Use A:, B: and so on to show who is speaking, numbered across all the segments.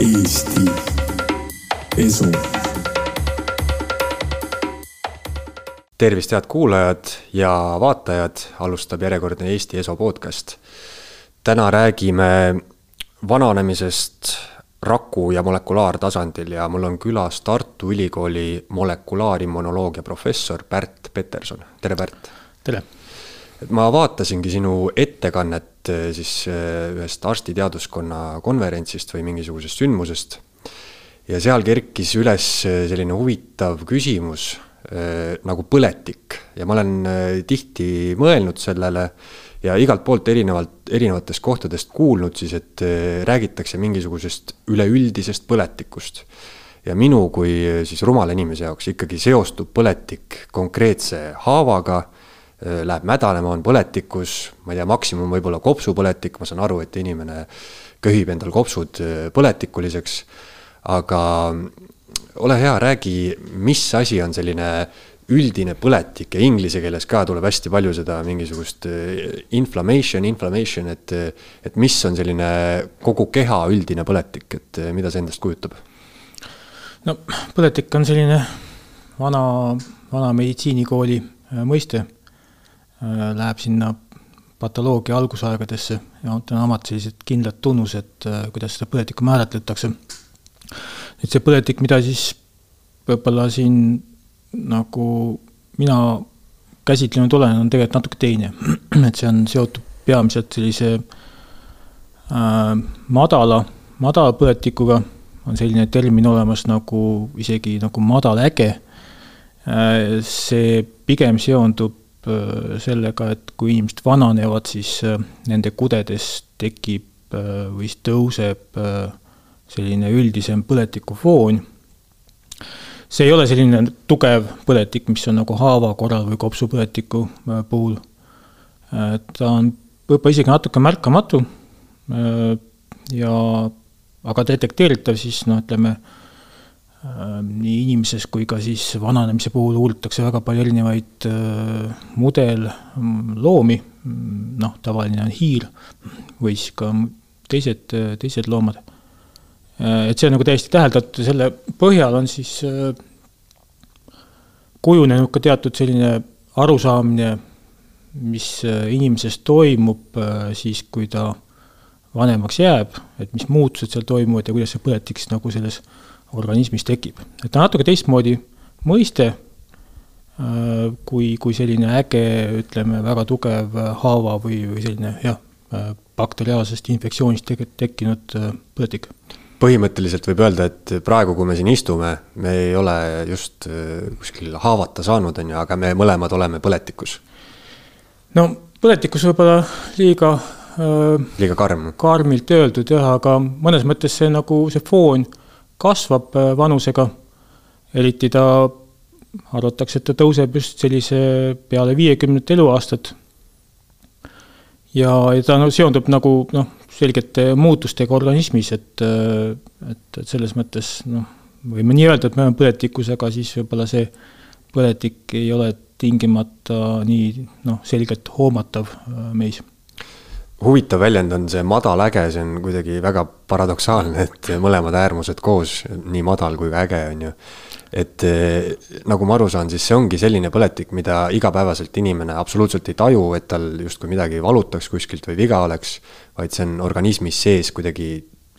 A: Eesti Esu. tervist, head kuulajad ja vaatajad, alustab järjekordne Eesti Eso podcast. täna räägime vananemisest raku- ja molekulaartasandil ja mul on külas Tartu Ülikooli molekulaarimmunoloogia professor Pärt Peterson, tere Pärt!
B: tere!
A: Ma vaatasingi sinu ettekannet eh, siis eh, ühest arstiteaduskonna konverentsist või mingisugusest sündmusest. ja seal kerkis üles eh, selline huvitav küsimus nagu põletik ja ma olen tihti mõelnud sellele ja igalt poolt erinevalt, erinevatest kohtadest kuulnud siis, et räägitakse mingisugusest üleüldisest põletikust. ja minu kui siis rumala inimese jaoks ikkagi seostub põletik konkreetse haavaga, läheb mädanema, on põletikus, ma ei tea, maksimum võib-olla kopsupõletik, ma saan aru, et inimene köhib endal kopsud äh, põletikuliseks, aga ole hea, räägi, mis asi on selline üldine põletik ja inglise keeles ka tuleb hästi palju seda mingisugust eh, inflammation, inflammation, et, et mis on selline kogu keha üldine põletik, et mida see endast kujutab?
B: no põletik on selline vana, vana meditsiinikooli äh, mõiste. Äh, läheb sinna patoloogia algusaegadesse ja on omad sellised kindlad tunnused, äh, kuidas seda põletikku määratletakse. et see põletik, mida siis võib-olla siin nagu mina käsitlenud olen, on tegelikult natuke teine. et see on seotud peamiselt sellise äh, madala, madala põletikuga, on selline termin olemas nagu isegi nagu madal äge äh,. see pigem seondub sellega, et kui inimesed vananevad, siis äh, nende kudedes tekib äh, või siis tõuseb äh, selline üldisem põletikufoon see ei ole selline tugev põletik, mis on nagu haava korral või kopsupõletiku äh, puhul. ta on võib-olla isegi natuke märkamatu äh, ja aga detekteeritav siis noh, ütleme äh, nii inimeses kui ka siis vananemise puhul uuritakse väga palju erinevaid mudelloomi, noh, tavaline on hiir või siis ka teised, teised loomad. Äh, et see on nagu täiesti täheldatud ja selle põhjal on siis äh, kujunenud ka teatud selline arusaamine, mis äh, inimeses toimub siis, kui ta vanemaks jääb, et mis muutused seal toimuvad ja kuidas see põletik siis nagu selles organismis tekib. et ta natuke teistmoodi mõiste kui, kui selline äge, ütleme, väga tugev haava või, või selline jah, bakteriaalsest infektsioonist tekkinud põletik
A: põhimõtteliselt võib öelda, et praegu, kui me siin istume, me ei ole just äh, kuskil haavata saanud, on ju, aga me mõlemad oleme põletikus.
B: no põletikus võib-olla liiga
A: äh, liiga karm.
B: karmilt öeldud jah, aga mõnes mõttes see nagu, see foon kasvab äh, vanusega, eriti ta, arvatakse, et ta tõuseb just sellise peale viiekümnet eluaastat. ja, ja ta no, seondub nagu noh, selgete muutustega organismis, et, et, et selles mõttes noh, võime nii öelda, et me oleme põletikus, aga siis võib-olla see põletik ei ole tingimata nii noh, selgelt hoomatav äh, meis
A: huvitav väljend on see madal äge, see on kuidagi väga paradoksaalne, et mõlemad äärmused koos, nii madal kui ka äge, on ju et eh, nagu ma aru saan, siis see ongi selline põletik, mida igapäevaselt inimene absoluutselt ei taju, et tal justkui midagi valutaks kuskilt või viga oleks, vaid see on organismis sees kuidagi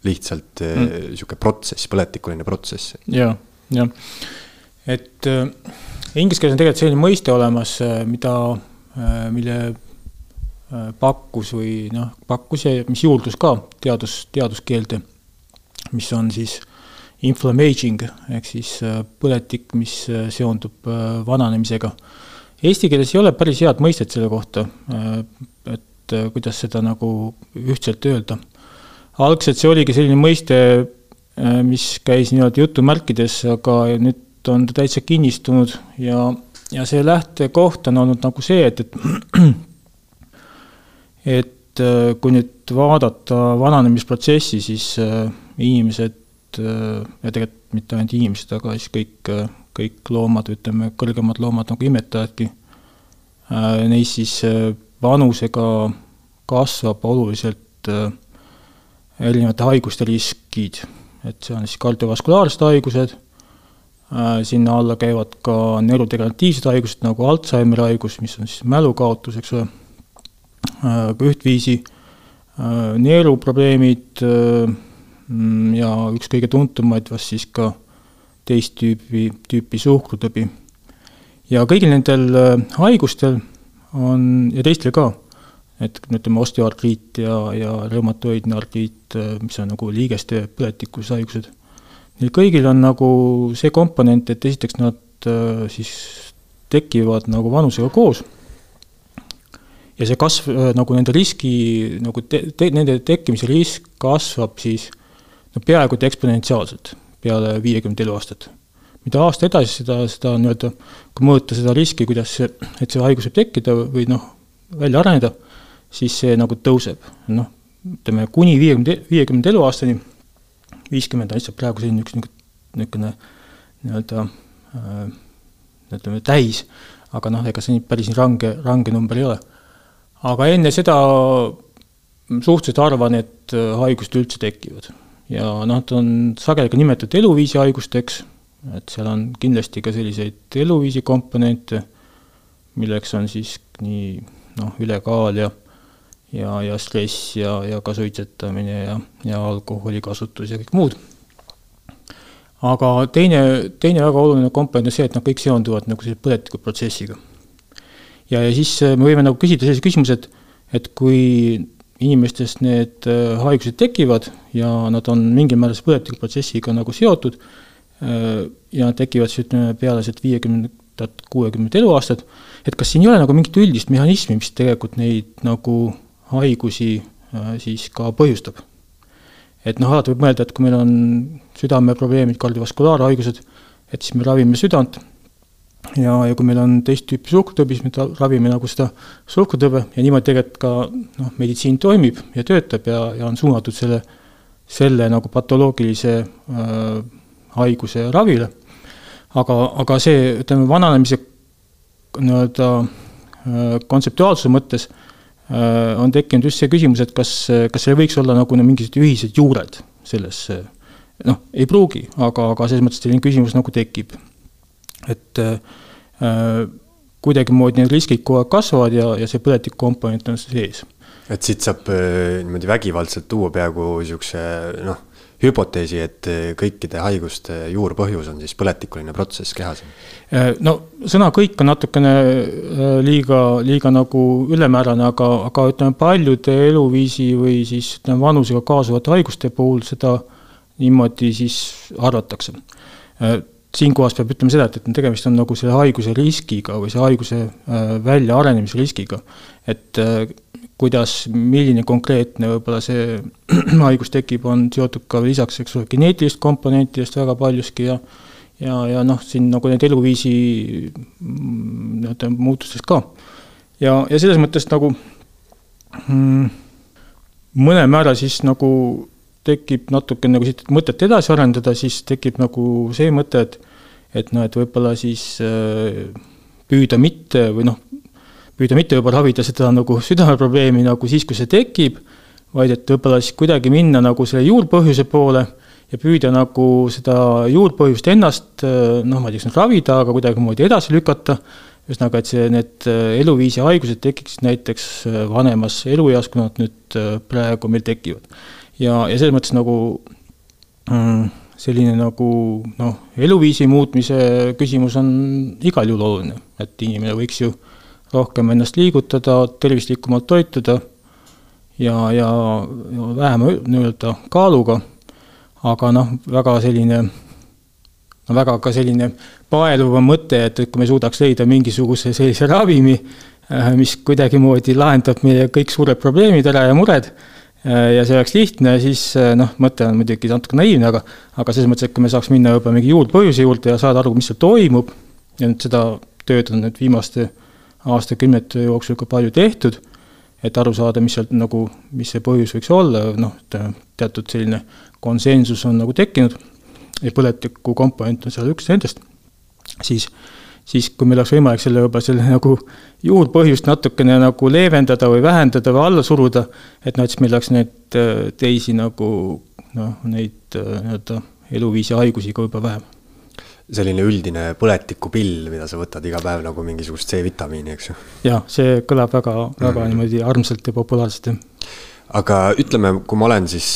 A: lihtsalt eh, mm. niisugune protsess, põletikuline protsess.
B: ja, jah, et äh, inglise keeles on tegelikult selline mõiste olemas, mida äh,, mille pakkus või noh, pakkus ja mis juurdus ka teadus, teaduskeelde, mis on siis äh, inflammaging ehk siis äh, põletik, mis äh, seondub äh, vananemisega. Eesti keeles ei ole päris head mõistet selle kohta, et kuidas seda nagu ühtselt öelda. algselt see oligi selline mõiste, mis käis nii-öelda jutumärkides, aga nüüd on ta täitsa kinnistunud ja, ja see lähtekoht on olnud nagu see, et, et et kui nüüd vaadata vananemisprotsessi, siis inimesed et ja tegelikult mitte ainult inimesed, aga siis kõik, kõik loomad, ütleme, kõrgemad loomad nagu imetajadki, neis siis vanusega kasvab oluliselt erinevate haiguste riskid. et see on siis kardiovaskulaarsed haigused, sinna alla käivad ka neurodegeneratiivsed haigused nagu Alžeimeri haigus, mis on siis mälukaotus, eks ole, ühtviisi neeruprobleemid mm, ja üks kõige tuntumaid vast siis ka teist tüüpi, tüüpi suhkrutõbi. ja kõigil nendel haigustel on, ja teistel ka, et ütleme, osteoartriit ja, ja reumatoidne artriit, mis on nagu liigeste põletikkushaigused, neil kõigil on nagu see komponent, et esiteks nad äh, siis tekivad nagu vanusega koos ja see kasv, äh, nagu nende riski, nagu te, te, nende tekkimise risk kasvab siis no peaaegu et eksponentsiaalselt peale viiekümnet eluaastat mida aasta edasi, seda, seda nii-öelda, kui mõõta seda riski, kuidas see, et see haigus võib tekkida või noh, välja areneda, siis see nagu tõuseb, noh, ütleme kuni viiekümne, viiekümnenda eluaastani, viiskümmend on lihtsalt praegu selline üks niisugune nii-öelda äh, ütleme täis, aga noh, ega see nii päris nii range, range number ei ole. Aga enne seda suhteliselt arvan, et haigused üldse tekivad. ja noh, ta on sageli ka nimetatud eluviisi haigusteks et seal on kindlasti ka selliseid eluviisi komponente, milleks on siis nii noh, ülekaal ja ja, ja stress ja, ja ka suitsetamine ja, ja alkoholi kasutus ja kõik muud. aga teine, teine väga oluline komponent on see, et nad kõik seonduvad nagu selle põletiku protsessiga. Ja, ja siis äh, me võime nagu küsida sellise küsimuse, et, et kui inimestes need äh, haigused tekivad ja nad on mingil määral põletiku protsessiga nagu seotud, Äh, ja tekivad siis ütleme peale seda viiekümnendat, kuuekümnendat eluaastat, et kas siin ei ole nagu mingit üldist mehhanismi, mis tegelikult neid nagu haigusi siis ka põhjustab? et noh, alati võib mõelda, et kui meil on südameprobleemid, kardiovasulaarhaigused, et siis me ravime südant ja, ja kui meil on teist tüüpi suhkrutõbi, siis me ravime nagu seda suhkrutõbe ja niimoodi tegelikult ka noh, meditsiin toimib ja töötab ja, ja on suunatud selle, selle nagu patoloogilise äh, haiguse ravile. aga, aga see, ütleme, vananemise nii-öelda äh, kontseptuaalsuse mõttes äh, on tekkinud just see küsimus, et kas, kas seal võiks olla nagu mingisugused ühised juured selles, noh, ei pruugi, aga, aga selles mõttes selline küsimus nagu tekib. Et äh, kuidagimoodi need riskid kogu aeg kasvavad ja, ja see põletikkomponent on sees.
A: et siit saab äh, niimoodi vägivaldselt tuua peaaegu niisuguse noh hüpoteesi, et eh, kõikide haiguste juurpõhjus on siis põletikuline protsess kehas?
B: Eh, no sõna kõik on natukene liiga, liiga nagu ülemäärane, aga, aga ütleme, paljude eluviisi või siis ütleme, vanusega kaasuvate haiguste puhul seda niimoodi siis arvatakse. Siinkohas peab ütlema seda, et, et tegemist on nagu selle haiguse riskiga või see haiguse väljaarenemise riskiga. et kuidas, milline konkreetne võib-olla see haigus tekib, on seotud ka lisaks, eks ole, geneetilist komponentidest väga paljuski ja ja, ja noh, siin nagu need eluviisi nii-öelda muutustest ka. ja, ja selles mõttes nagu mm, mõnel määral siis nagu tekib natuke nagu siit mõtet edasi arendada, siis tekib nagu see mõte, et et noh, et võib-olla siis äh, püüda mitte või noh, püüda mitte võib-olla ravida seda nagu südameprobleemi nagu siis, kui see tekib, vaid et võib-olla siis kuidagi minna nagu selle juurpõhjuse poole ja püüda nagu seda juurpõhjust ennast noh, ma ei tea, kas nüüd ravida, aga kuidagimoodi edasi lükata, ühesõnaga, et see, need eluviisi haigused tekiksid näiteks vanemas elueas, kui nad nüüd praegu meil tekivad. ja, ja selles mõttes nagu mm, selline nagu noh, eluviisi muutmise küsimus on igal juhul oluline, et inimene võiks ju rohkem ennast liigutada, tervislikumalt toituda ja, ja, vähema nii-öelda kaaluga, aga noh, väga selline, no väga ka selline paeluv mõte, et, et kui me suudaks leida mingisuguse sellise ravimi, mis kuidagimoodi lahendab meie kõik suured probleemid ära ja mured, ja see oleks lihtne, siis äh, noh, mõte on muidugi natuke naiivne, aga aga selles mõttes, et kui me saaks minna juba mingi juurpõhjuse juurde ja saada aru, mis seal toimub, ja nüüd seda tööd on nüüd viimaste aastakümnete jooksul ka palju tehtud, et aru saada, mis sealt nagu, mis see põhjus võiks olla, noh, teatud selline konsensus on nagu tekkinud ja põletiku komponent on seal üks nendest, siis siis kui meil oleks võimalik selle võib-olla selle nagu juurpõhjust natukene nagu leevendada või vähendada või alla suruda, et noh, et siis meil oleks neid äh, teisi nagu noh, neid nii-öelda eluviisi haigusi ka juba vähem
A: selline üldine põletikupill, mida sa võtad iga päev nagu mingisugust C-vitamiini, eks ju.
B: jah, see kõlab väga, väga mm. niimoodi armsalt ja populaarselt, jah.
A: aga ütleme, kui ma olen siis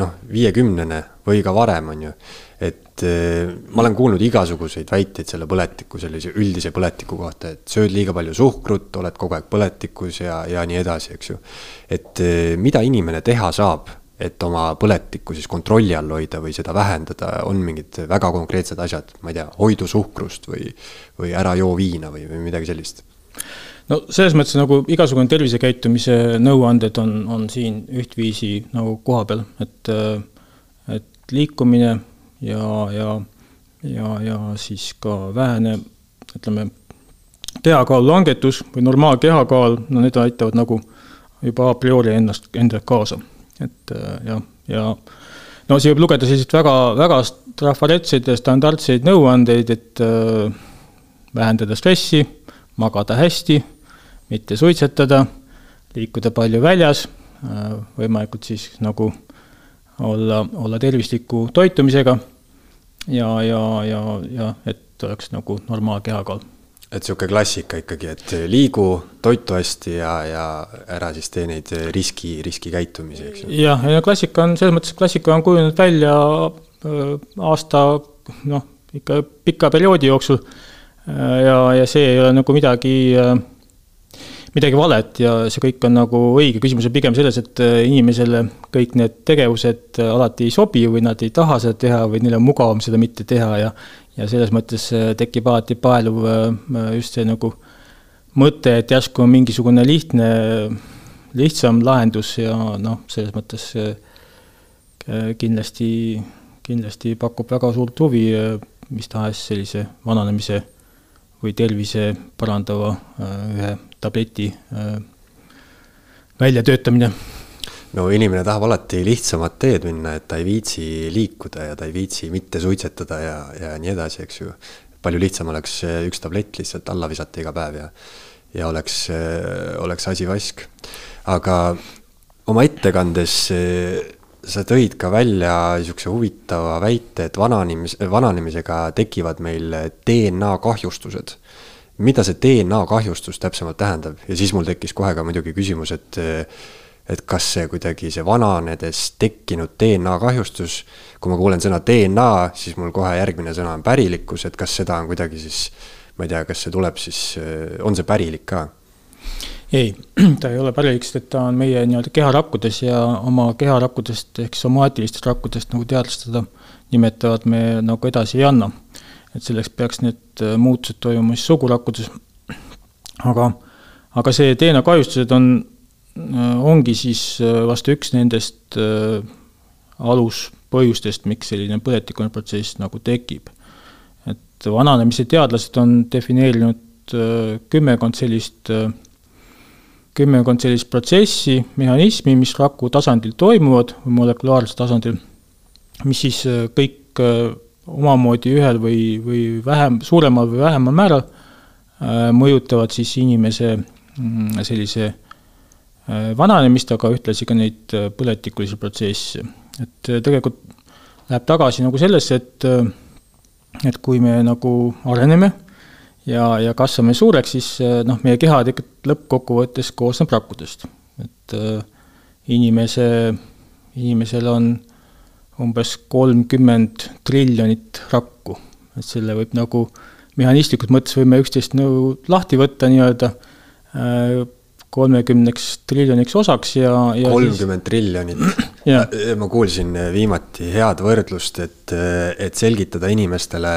A: noh, viiekümnene või ka varem, on ju, et eh, ma olen kuulnud igasuguseid väiteid selle põletiku, sellise üldise põletiku kohta, et sööd liiga palju suhkrut, oled kogu aeg põletikus ja, ja nii edasi, eks ju. et eh, mida inimene teha saab et oma põletikku siis kontrolli all hoida või seda vähendada, on mingid väga konkreetsed asjad, ma ei tea, hoidu suhkrust või, või ära joo viina või, või midagi sellist?
B: no selles mõttes nagu igasugune tervisekäitumise nõuanded on, on siin ühtviisi nagu kohapeal, et, et liikumine ja, ja, ja, ja siis ka vähene, ütleme, kehakaalu langetus või normaalkehakaal, no need aitavad nagu juba a priori ennast, endaga kaasa. Et äh, jah, ja no siia võib lugeda selliseid väga, väga trafaretseid ja standardseid nõuandeid, et äh, vähendada stressi, magada hästi, mitte suitsetada, liikuda palju väljas äh,, võimalikult siis nagu olla, olla tervisliku toitumisega ja, ja, ja, ja et oleks nagu normaalkehakaal
A: et sihuke klassika ikkagi, et liigu, toitu hästi ja, ja ära siis tee neid riski, riskikäitumisi, eks ju.
B: jah, ja klassika on selles mõttes, klassika on kujunenud välja äh, aasta noh, ikka pika perioodi jooksul. Äh, ja, ja see ei ole nagu midagi, äh, midagi valet ja see kõik on nagu õige, küsimus on pigem selles, et inimesele kõik need tegevused alati ei sobi või nad ei taha seda teha või neil on mugavam seda mitte teha ja ja selles mõttes äh, tekib alati paeluv äh, just see nagu mõte, et järsku on mingisugune lihtne, lihtsam lahendus ja noh, selles mõttes äh, kindlasti, kindlasti pakub väga suurt huvi mis tahes sellise vananemise või tervise parandava ühe tableti väljatöötamine
A: no inimene tahab alati lihtsamat teed minna, et ta ei viitsi liikuda ja ta ei viitsi mitte suitsetada ja, ja nii edasi, eks ju. palju lihtsam oleks üks tablett lihtsalt alla visata iga päev ja, ja oleks, oleks asi vask. aga oma ettekandes sa tõid ka välja niisuguse huvitava väite, et vananemis, vananemisega tekivad meil DNA kahjustused. Mida see DNA kahjustus täpsemalt tähendab ja siis mul tekkis kohe ka muidugi küsimus, et et kas see kuidagi see vananedes tekkinud DNA kahjustus, kui ma kuulen sõna DNA, siis mul kohe järgmine sõna on pärilikkus, et kas seda on kuidagi siis, ma ei tea, kas see tuleb siis, on see pärilik ka?
B: ei, ta ei ole pärilik, sest et ta on meie nii-öelda keharakkudes ja oma keharakkudest ehk somaatilistest rakkudest, nagu teadlased seda nimetavad, me nagu edasi ei anna. Et selleks peaks need muutused toimuma siis sugurakkudes. aga, aga see DNA kahjustused on Äh, ongi siis äh, vast üks nendest äh, aluspõhjustest, miks selline põletikune protsess nagu tekib. et vananemise teadlased on defineerinud kümmekond sellist, kümmekond sellist protsessi, mehhanismi, mis raku tasandil toimuvad, molekulaarsel tasandil, mis siis kõik omamoodi ühel või, või vähem, suuremal või vähemal määral mõjutavad siis inimese mm, sellise äh, Äh, vananemist, aga ühtlasi ka neid äh, põletikulisi protsesse. et äh, tegelikult läheb tagasi nagu sellesse, et, et kui me nagu areneme ja, ja kasvame suureks, siis noh, meie keha tegelikult lõppkokkuvõttes koosneb rakkudest. et inimese, inimesel on umbes kolmkümmend triljonit rakku, et selle võib nagu mehhanistlikult mõttes võime üksteist nagu lahti võtta nii-öelda kolmekümneks triljoniks osaks ja,
A: ja. kolmkümmend triljonit ma kuulsin viimati head võrdlust, et, et selgitada inimestele,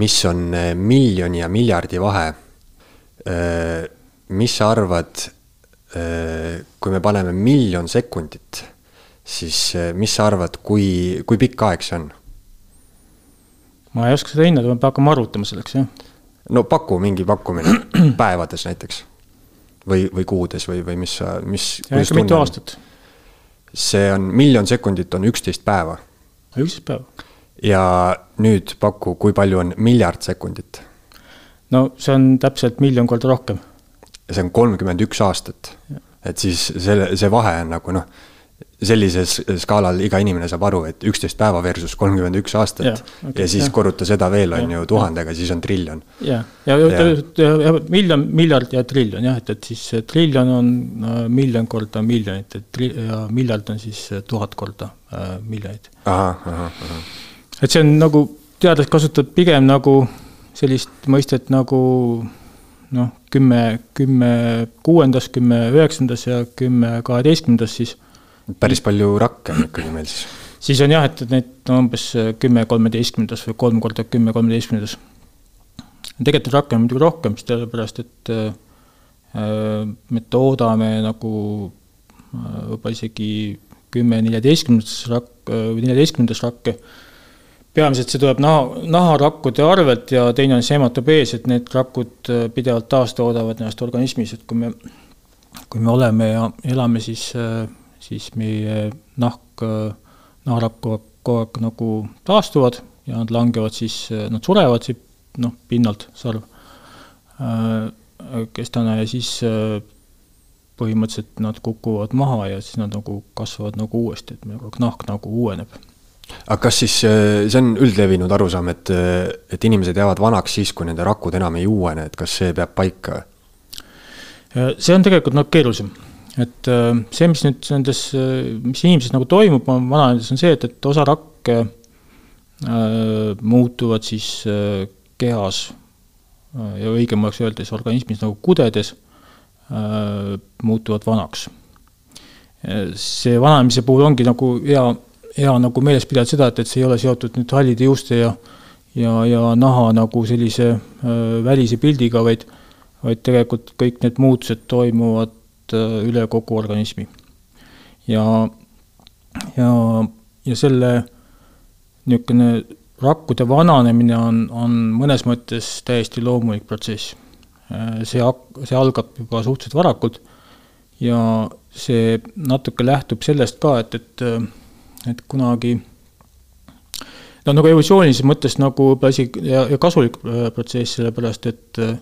A: mis on miljoni ja miljardi vahe. mis sa arvad, kui me paneme miljon sekundit, siis mis sa arvad, kui, kui pikk aeg see on?
B: ma ei oska seda hinnata, ma pean hakkama arvutama selleks, jah.
A: no paku mingi pakkumine päevades näiteks või, või kuudes või, või mis sa, mis.
B: mitu aastat.
A: see on, miljon sekundit on üksteist päeva.
B: üksteist päeva.
A: ja nüüd paku, kui palju on miljard sekundit?
B: no see on täpselt miljon korda rohkem.
A: ja see on kolmkümmend üks aastat. et siis selle, see vahe on nagu noh, sellises skaalal iga inimene saab aru, et üksteist päeva versus kolmkümmend üks aastat ja, okay, ja siis ja. korruta seda veel, on ju, tuhandega, siis on triljon.
B: ja, ja, ja, ja, ja miljon, miljard ja triljon jah, et, et siis triljon on miljon korda miljonit, et tri, ja miljard on siis äh, tuhat korda äh, miljonit. et see on nagu, teadlased kasutavad pigem nagu sellist mõistet nagu noh, kümme, kümme kuuendas, kümme üheksandas ja kümme kaheteistkümnendas siis
A: päris palju rakke on ikkagi meil siis.
B: siis on jah, et neid umbes kümme kolmeteistkümnendas või kolm korda kümme kolmeteistkümnendas. tegelikult rakke on muidugi rohkem, sellepärast et äh, me toodame nagu äh, võib-olla isegi kümme neljateistkümnendas rakk- või neljateistkümnendas rakke. peamiselt see tuleb naha, naharakkude arvelt ja teine on see hematopees, et need rakud äh, pidevalt taastoodavad ennast organismis, et kui me, kui me oleme ja elame siis äh, siis meie nahk, naharakk kogu aeg nagu taastuvad ja nad langevad siis, nad surevad siit noh, pinnalt, sarv äh, kestana ja siis äh, põhimõtteliselt nad kukuvad maha ja siis nad nagu kasvavad nagu uuesti, et meil nahk nagu uueneb.
A: aga kas siis, äh, see on üldlevinud arusaam, et, et inimesed jäävad vanaks siis, kui nende rakud enam ei uuene, et kas see peab paika?
B: see on tegelikult noh, keerulisem et äh, see, mis nüüd nendes, äh, mis inimeses nagu toimub vananedes, on see, et, et osa rakke äh, muutuvad siis äh, kehas äh, ja õigem oleks öelda siis organismis nagu kudedes äh, muutuvad vanaks. see vananemise puhul ongi nagu hea, hea nagu meeles pidada seda, et, et see ei ole seotud nüüd hallide juuste ja ja, ja naha nagu sellise välise pildiga, vaid vaid tegelikult kõik need muutused toimuvad üle kogu organismi. ja, ja, ja selle niisugune rakkude vananemine on, on mõnes mõttes täiesti loomulik protsess. Äh, see see algab juba suhteliselt varakult ja see natuke lähtub sellest ka, et, et, et kunagi no nagu evolutsioonilises mõttes nagu asi ja, ja kasulik äh, protsess, sellepärast et äh,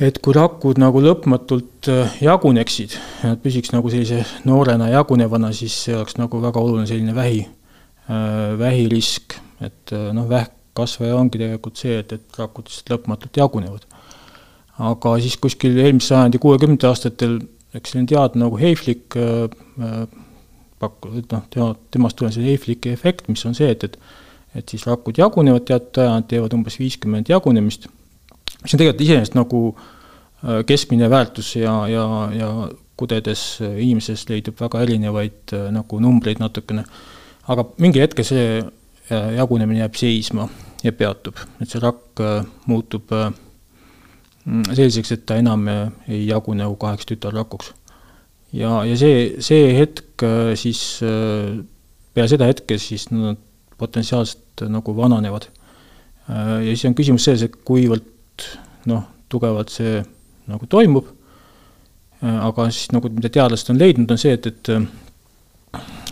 B: et kui rakud nagu lõpmatult äh, jaguneksid, nad püsiks nagu sellise noorena jagunevana, siis see oleks nagu väga oluline selline vähi, äh, vähirisk, et äh, noh, vähkkasvaja ongi tegelikult see, et, et rakud lihtsalt lõpmatult jagunevad. aga siis kuskil eelmise sajandi kuuekümnendate aastatel üks selline teadlane nagu Heiflik pakkus, et noh, tema, temast tulenes see Heifliki efekt, mis on see, et, et et siis rakud jagunevad teatud aja, nad teevad umbes viiskümmend jagunemist mis on tegelikult iseenesest nagu äh, keskmine väärtus ja, ja, ja kudedes äh, inimeses leidub väga erinevaid äh, nagu numbreid natukene, aga mingi hetkel see jagunemine jääb seisma ja peatub, et see rakk muutub mm, selliseks, et ta enam ei jagune nagu kaheks tütarrakuks. ja, ja see, see hetk siis, peale seda hetke siis nad potentsiaalselt nagu vananevad. ja siis on küsimus selles, et kuivõrd noh, tugevalt see nagu toimub, aga siis nagu, mida teadlased on leidnud, on see, et, et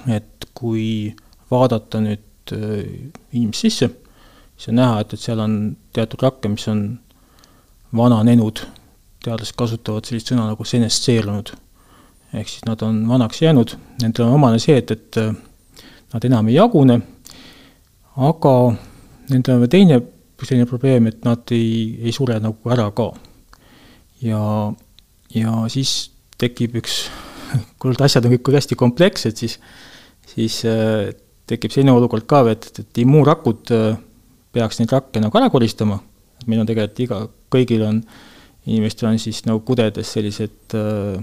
B: et kui vaadata nüüd äh, inimese sisse, siis on näha, et, et seal on teatud rakke, mis on vananenud, teadlased kasutavad sellist sõna nagu senestseerunud. ehk siis nad on vanaks jäänud, nendel on omane see, et, et äh, nad enam ei jagune, aga nendel on veel teine selline probleem, et nad ei, ei sure nagu ära ka. ja, ja siis tekib üks, kuivõrd asjad on kõik hästi komplekssed, siis, siis äh, tekib selline olukord ka, et, et immuunrakud äh, peaks neid rakke nagu ära koristama, meil on tegelikult iga, kõigil on, inimestel on siis nagu kudedes sellised äh,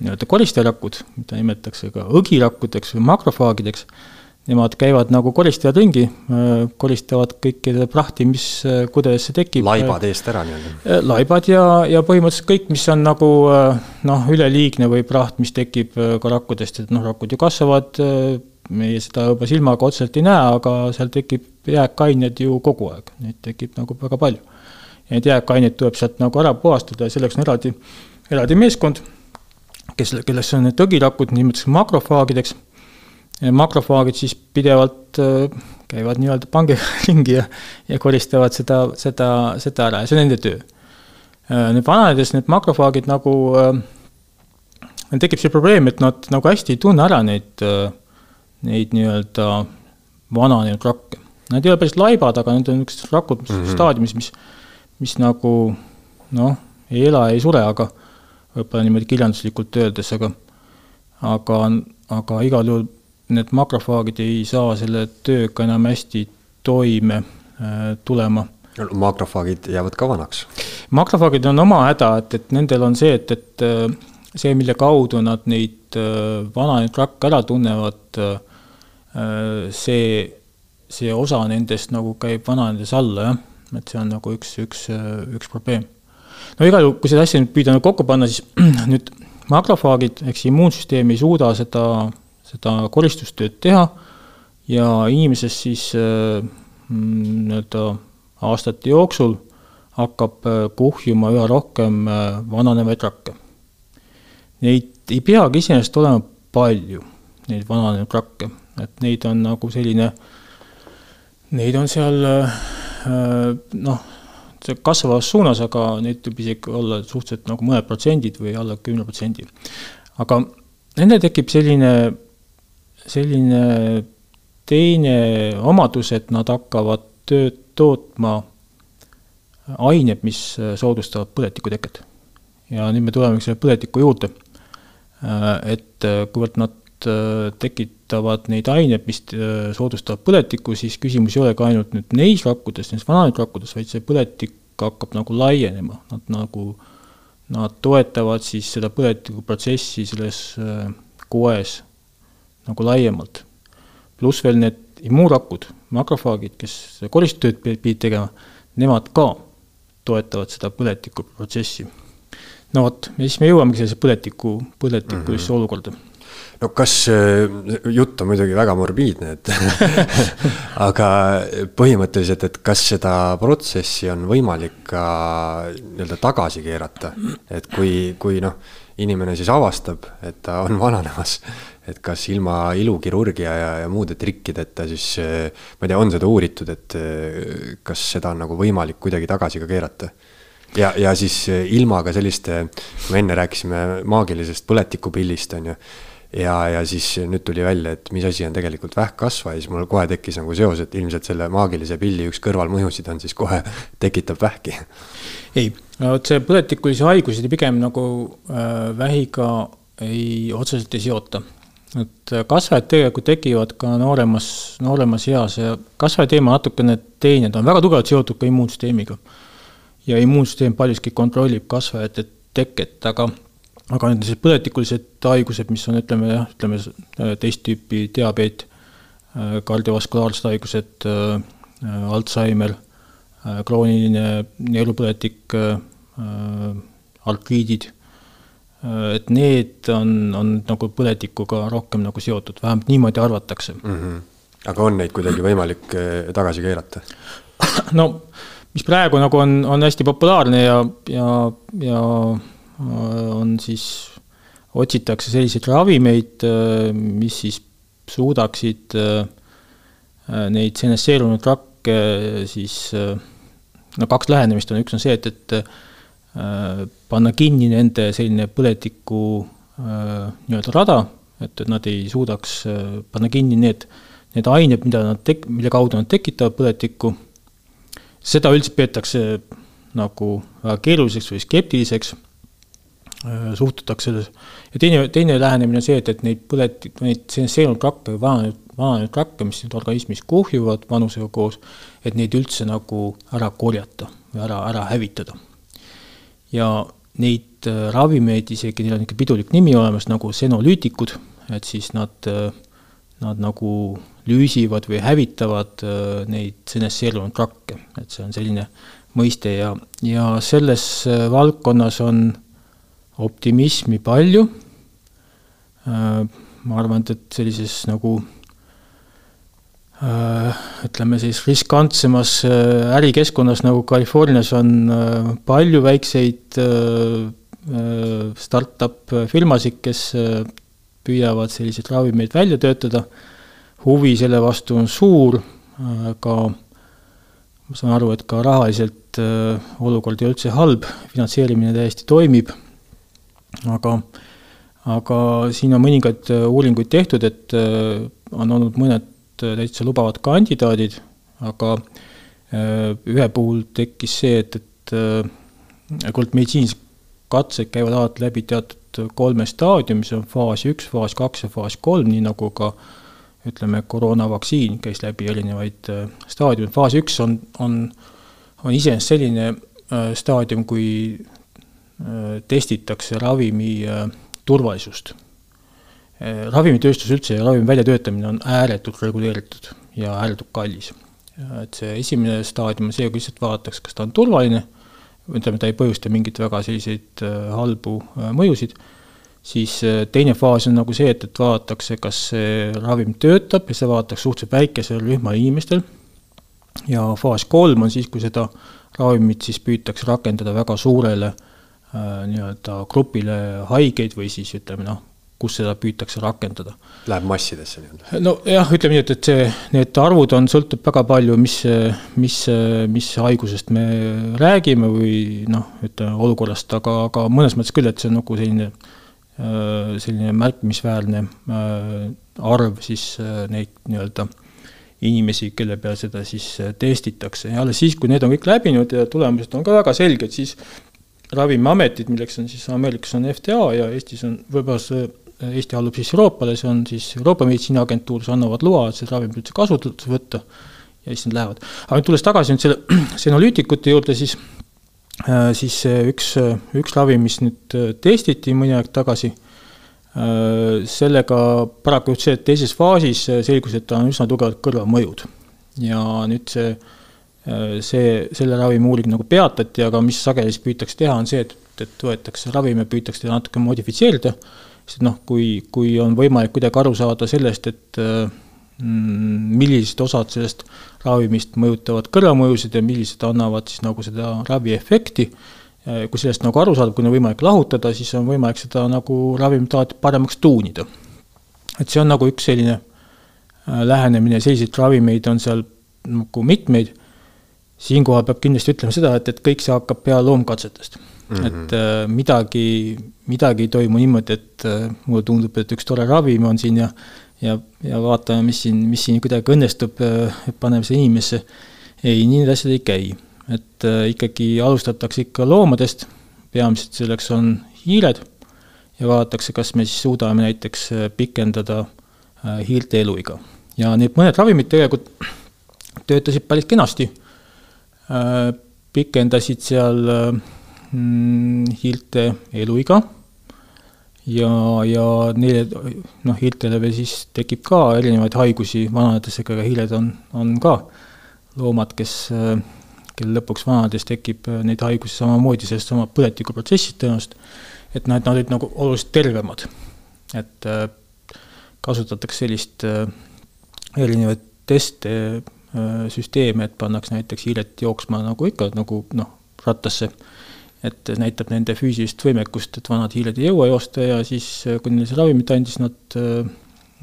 B: nii-öelda koristajarakud, mida nimetatakse ka õgirakkudeks või makrofaagideks nemad käivad nagu koristavad ringi, äh, koristavad kõike prahti, mis äh, kudedesse tekib.
A: laibad eest ära nii-öelda?
B: Äh, laibad ja, ja põhimõtteliselt kõik, mis on nagu noh, üleliigne või praht, mis tekib ka rakkudest, et noh, rakud ju kasvavad, meie seda juba silmaga otseselt ei näe, aga seal tekib jääkained ju kogu aeg, neid tekib nagu väga palju. ja neid jääkaineid tuleb sealt nagu ära puhastada ja selleks on eraldi, eraldi meeskond, kes, kellesse on need tõgirakud, nimetatakse makrofaagideks makrofaagid siis pidevalt äh, käivad nii-öelda pangiga ringi ja, ja koristavad seda, seda, seda ära ja see on nende töö. Äh, nüüd vananedes need makrofaagid nagu, äh, meil tekib see probleem, et nad nagu hästi ei tunne ära neid, neid nii-öelda vananenud rakke. Nad ei ole päris laibad, aga need on niisugused rakud mm -hmm. staadiumis, mis, mis nagu noh, ei ela, ei sure, aga võib-olla niimoodi kirjanduslikult öeldes, aga aga, aga igal juhul need makrofaagid ei saa selle tööga enam hästi toime äh, tulema.
A: makrofaagid jäävad ka vanaks?
B: makrofaagid on oma häda, et, et nendel on see, et, et äh, see, mille kaudu nad neid äh, vananenud rakke ära tunnevad, see, see osa nendest nagu käib vananedes alla, jah. et see on nagu üks, üks, üks probleem. no igal juhul, kui seda asja nüüd püüda kokku panna, siis nüüd makrofaagid ehk siis immuunsüsteem ei suuda seda, seda koristustööd teha ja inimeses siis mm, nii-öelda aastate jooksul hakkab äh, kuhjuma üha rohkem äh, vananevaid rakke. Neid ei peagi iseenesest olema palju, neid vananenud rakke, et neid on nagu selline, neid on seal äh, noh, see kasvavas suunas, aga neid võib isegi olla suhteliselt nagu mõned protsendid või alla kümne protsendi. aga nendel tekib selline, selline teine omadus, et nad hakkavad tööd tootma ained, mis soodustavad põletiku teket. ja nüüd me tulemegi selle põletiku juurde. et kuivõrd nad tekitavad neid aineid, mis soodustavad põletikku, siis küsimus ei ole ka ainult nüüd neis rakkudes, neis vananenud vaid see põletik hakkab nagu laienema, nad nagu, nad toetavad siis seda põletikuprotsessi selles koes nagu laiemalt. pluss veel need immuunrakud, makrofaagid, kes koristustööd pidid tegema, nemad ka toetavad seda põletikuprotsessi. no vot, siis me jõuamegi sellise põletiku, põletikulisse mm -hmm. olukorda
A: no kas, jutt on muidugi väga morbiidne, et aga põhimõtteliselt, et kas seda protsessi on võimalik ka nii-öelda tagasi keerata, et kui, kui noh, inimene siis avastab, et ta on vananemas, et kas ilma ilukirurgia ja, ja muude trikkideta siis ma ei tea, on seda uuritud, et kas seda on nagu võimalik kuidagi tagasi ka keerata? ja, ja siis ilma ka selliste, me enne rääkisime maagilisest põletikupillist, on ju ja, ja siis nüüd tuli välja, et mis asi on tegelikult vähkkasva ja siis mul kohe tekkis nagu seos, et ilmselt selle maagilise pilli üks kõrvalmõjusid on siis kohe tekitab vähki.
B: ei, vot see põletikulisi haigusi pigem nagu äh, vähiga ei, otseselt ei seota. Et äh, kasvajad tegelikult tekivad ka nooremas, nooremas eas ja kasvaja teema natukene teine, ta on väga tugevalt seotud ka immuunsüsteemiga. ja immuunsüsteem paljuski kontrollib kasvajate teket, aga aga need sellised põletikulised haigused, mis on, ütleme jah, ütleme teist tüüpi diabeet, äh, kardiovaskulaarsed haigused, äh, Alžeimer, äh, krooniline neerupõletik, artriidid, et need on, on nagu põletikuga rohkem nagu seotud, vähemalt niimoodi arvatakse mm.
A: -hmm. aga on neid kuidagi võimalik tagasi keerata?
B: no mis praegu nagu on, on hästi populaarne ja, ja, ja on siis, otsitakse selliseid ravimeid, mis siis suudaksid neid senesseerunud rakke siis, no kaks lähenemist on, üks on see, et, et panna kinni nende selline põletiku nii-öelda rada, et, et nad ei suudaks panna kinni need, need ained, mida nad tek-, mille kaudu nad tekitavad põletikku, seda üldse peetakse nagu väga keeruliseks või skeptiliseks. Äh, suhtutakse ja teine, teine lähenemine on see, et, et neid põlet-, neid seenud rakke või vananenud, vananenud rakke, mis nüüd organismis kuhjuvad vanusega koos, et neid üldse nagu ära korjata või ära, ära hävitada. Ja neid äh, ravimeid isegi, neil on ikka pidulik nimi olemas, nagu senolüütikud, et siis nad, äh, nad nagu lüüsivad või hävitavad neid senesseerunud rakke, et see on selline mõiste ja, ja selles valdkonnas on optimismi palju. Äh, ma arvan, et, et sellises nagu äh, ütleme siis riskantsemas äh, ärikeskkonnas nagu Californias on palju väikseid startup firmasid, kes püüavad selliseid ravimeid välja töötada. huvi selle vastu on suur, aga ma saan aru, et ka rahaliselt olukord ei ole üldse halb, finantseerimine täiesti toimib aga, aga siin on mõningaid uuringuid tehtud, et on olnud mõned täitsa lubavad kandidaadid, aga ühe puhul tekkis see, et, et kuivõrd meditsiinilised katsed käivad alati läbi teatud kolme staadiumi, see on faas üks, faas kaks ja faas kolm, nii nagu ka ütleme, koroonavaktsiin käis läbi erinevaid staadiume, faas üks on, on, on iseenesest selline staadium, kui testitakse ravimi turvalisust. Ravimitööstus üldse ja ravimi väljatöötamine on ääretult reguleeritud ja ääretult kallis. et see esimene staadium on see, kui lihtsalt vaadatakse, kas ta on turvaline, ütleme, ta ei põhjusta mingeid väga selliseid äh, halbu äh, mõjusid, siis äh, teine faas on nagu see, et, et vaadatakse, kas see ravim töötab ja seda vaadatakse suhteliselt väikesel rühmal inimestel, ja faas kolm on siis, kui seda ravimit siis püütakse rakendada väga suurele äh, Äh, nii-öelda grupile haigeid või siis ütleme noh, kus seda püütakse rakendada.
A: Läheb massidesse nii-öelda?
B: nojah, ütleme nii, et, et see, need arvud on, sõltub väga palju, mis, mis, mis haigusest me räägime või noh, ütleme olukorrast, aga, aga mõnes mõttes küll, et see on nagu selline, selline märkimisväärne arv siis neid nii-öelda inimesi, kelle peal seda siis testitakse ja alles siis, kui need on kõik läbinud ja tulemused on ka väga selged, siis ravimiametid, milleks on siis Ameerikas on FDA ja Eestis on, võib-olla see Eesti allub siis Euroopale, see on siis Euroopa Meditsiiniagentuur, kes annavad loa, et seda ravimit üldse kasutusele võtta ja siis nad lähevad. aga tulles tagasi nüüd selle senolüütikute juurde, siis äh, siis üks, üks ravim, mis nüüd äh, testiti mõni aeg tagasi, äh, sellega paraku just see, et teises faasis selgus, et tal on üsna tugevad kõrvalmõjud. ja nüüd see see, selle ravimi uuring nagu peatati, aga mis sageli siis püütakse teha, on see, et, et võetakse ravim ja püütakse teda natuke modifitseerida, sest noh, kui, kui on võimalik kuidagi aru saada sellest, et mm, millised osad sellest ravimist mõjutavad kõrvalmõjusid ja millised annavad siis nagu seda raviefekti, äh, kui sellest nagu aru saada, kui on võimalik lahutada, siis on võimalik seda nagu ravimit alati paremaks tuunida. et see on nagu üks selline äh, lähenemine, selliseid ravimeid on seal nagu mitmeid siinkohal peab kindlasti ütlema seda, et, et kõik see hakkab peale loomkatsetest mm. -hmm. et äh, midagi, midagi ei toimu niimoodi, et äh, mulle tundub, et üks tore ravim on siin ja ja, ja vaatame, mis siin, mis siin kuidagi õnnestub äh,, paneme selle inimesse. ei, nii need asjad ei käi. et ikkagi alustatakse ikka loomadest, peamiselt selleks on hiired ja vaadatakse, kas me siis suudame näiteks pikendada hiirte eluiga. ja need mõned ravimid tegelikult töötasid päris kenasti pikendasid seal mm, hiirte eluiga ja, ja neile noh, hiirtele veel siis tekib ka erinevaid haigusi vananedes, ega hiired on, on ka loomad, kes, äh, kel lõpuks vananedes tekib äh, neid haigusi samamoodi sellest sama põletikuprotsessist tõenäoliselt, et noh, et nad olid nagu oluliselt tervemad. et kasutatakse sellist erinevaid teste Äh, süsteeme, et pannakse näiteks hiired jooksma nagu ikka, nagu noh, rattasse. Et näitab nende füüsilist võimekust, et vanad hiired ei jõua joosta ja siis, äh, kui neile see ravimit andis, nad äh,